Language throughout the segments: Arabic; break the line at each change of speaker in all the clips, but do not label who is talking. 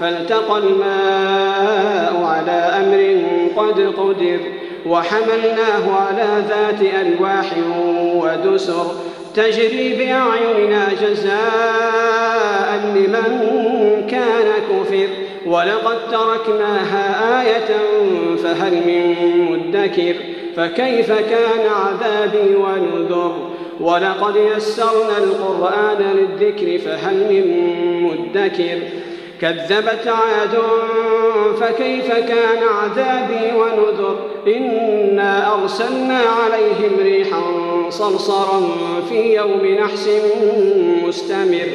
فالتقى الماء على أمر قد قدر وحملناه على ذات ألواح ودسر تجري بأعيننا جزاء لمن كان كفر ولقد تركناها آية فهل من مدكر فكيف كان عذابي ونذر ولقد يسرنا القرآن للذكر فهل من مدكر كذبت عاد فكيف كان عذابي ونذر إنا أرسلنا عليهم ريحا صرصرا في يوم نحس مستمر.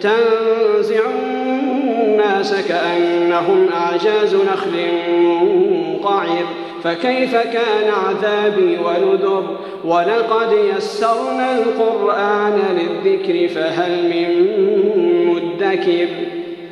تنزع الناس كأنهم أعجاز نخل منقعر فكيف كان عذابي ونذر؟ ولقد يسرنا القرآن للذكر فهل من مدكر؟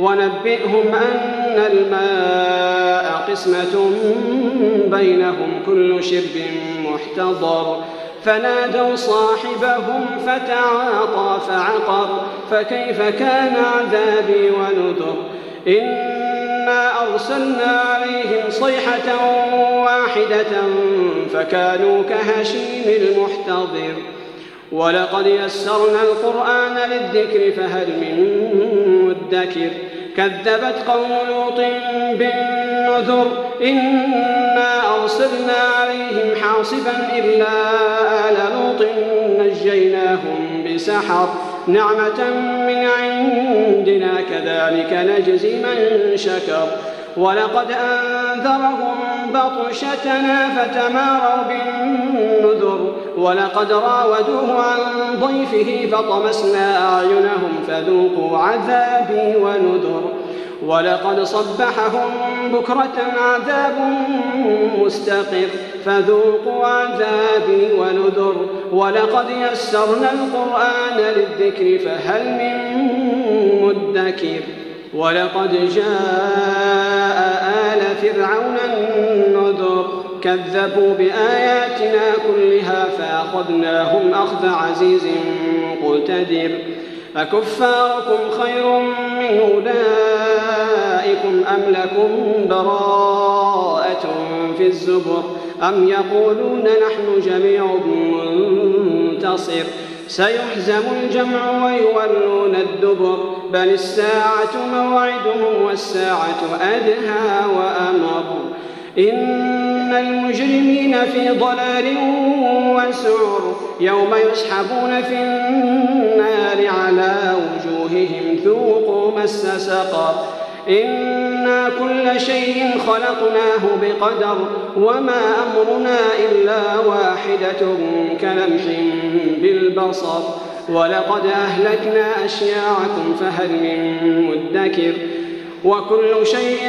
ونبئهم أن الماء قسمة بينهم كل شرب محتضر. فنادوا صاحبهم فتعاطى فعقر فكيف كان عذابي ونذر؟ إنا أرسلنا عليهم صيحة واحدة فكانوا كهشيم المحتضر. ولقد يسرنا القرآن للذكر فهل من مدكر؟ كذبت قوم لوط بالنذر إنا أرسلنا عليهم حاصبا إلا آل لوط نجيناهم بسحر. نعمة من عندنا كذلك نجزي من شكر. ولقد أنذرهم بطشتنا فتماروا بالنذر ولقد راودوه عن ضيفه فطمسنا أعينهم فذوقوا عذابي ونذر ولقد صبحهم بكرة عذاب مستقر فذوقوا عذابي ونذر ولقد يسرنا القرآن للذكر فهل من مدكر ولقد جاء كذبوا بآياتنا كلها فأخذناهم أخذ عزيز مقتدر. أكفاركم خير من أولئكم أم لكم براءة في الزبر أم يقولون نحن جميع منتصر. سيحزم الجمع ويولون الدبر. بل الساعة موعدهم والساعة أدهى وأمر. المجرمين في ضلال وسعر يوم يسحبون في النار على وجوههم ذوقوا مس سقر. إنا كل شيء خلقناه بقدر وما أمرنا إلا واحدة كلمح بالبصر. ولقد أهلكنا أشياعكم فهل من مدكر. وكل شيء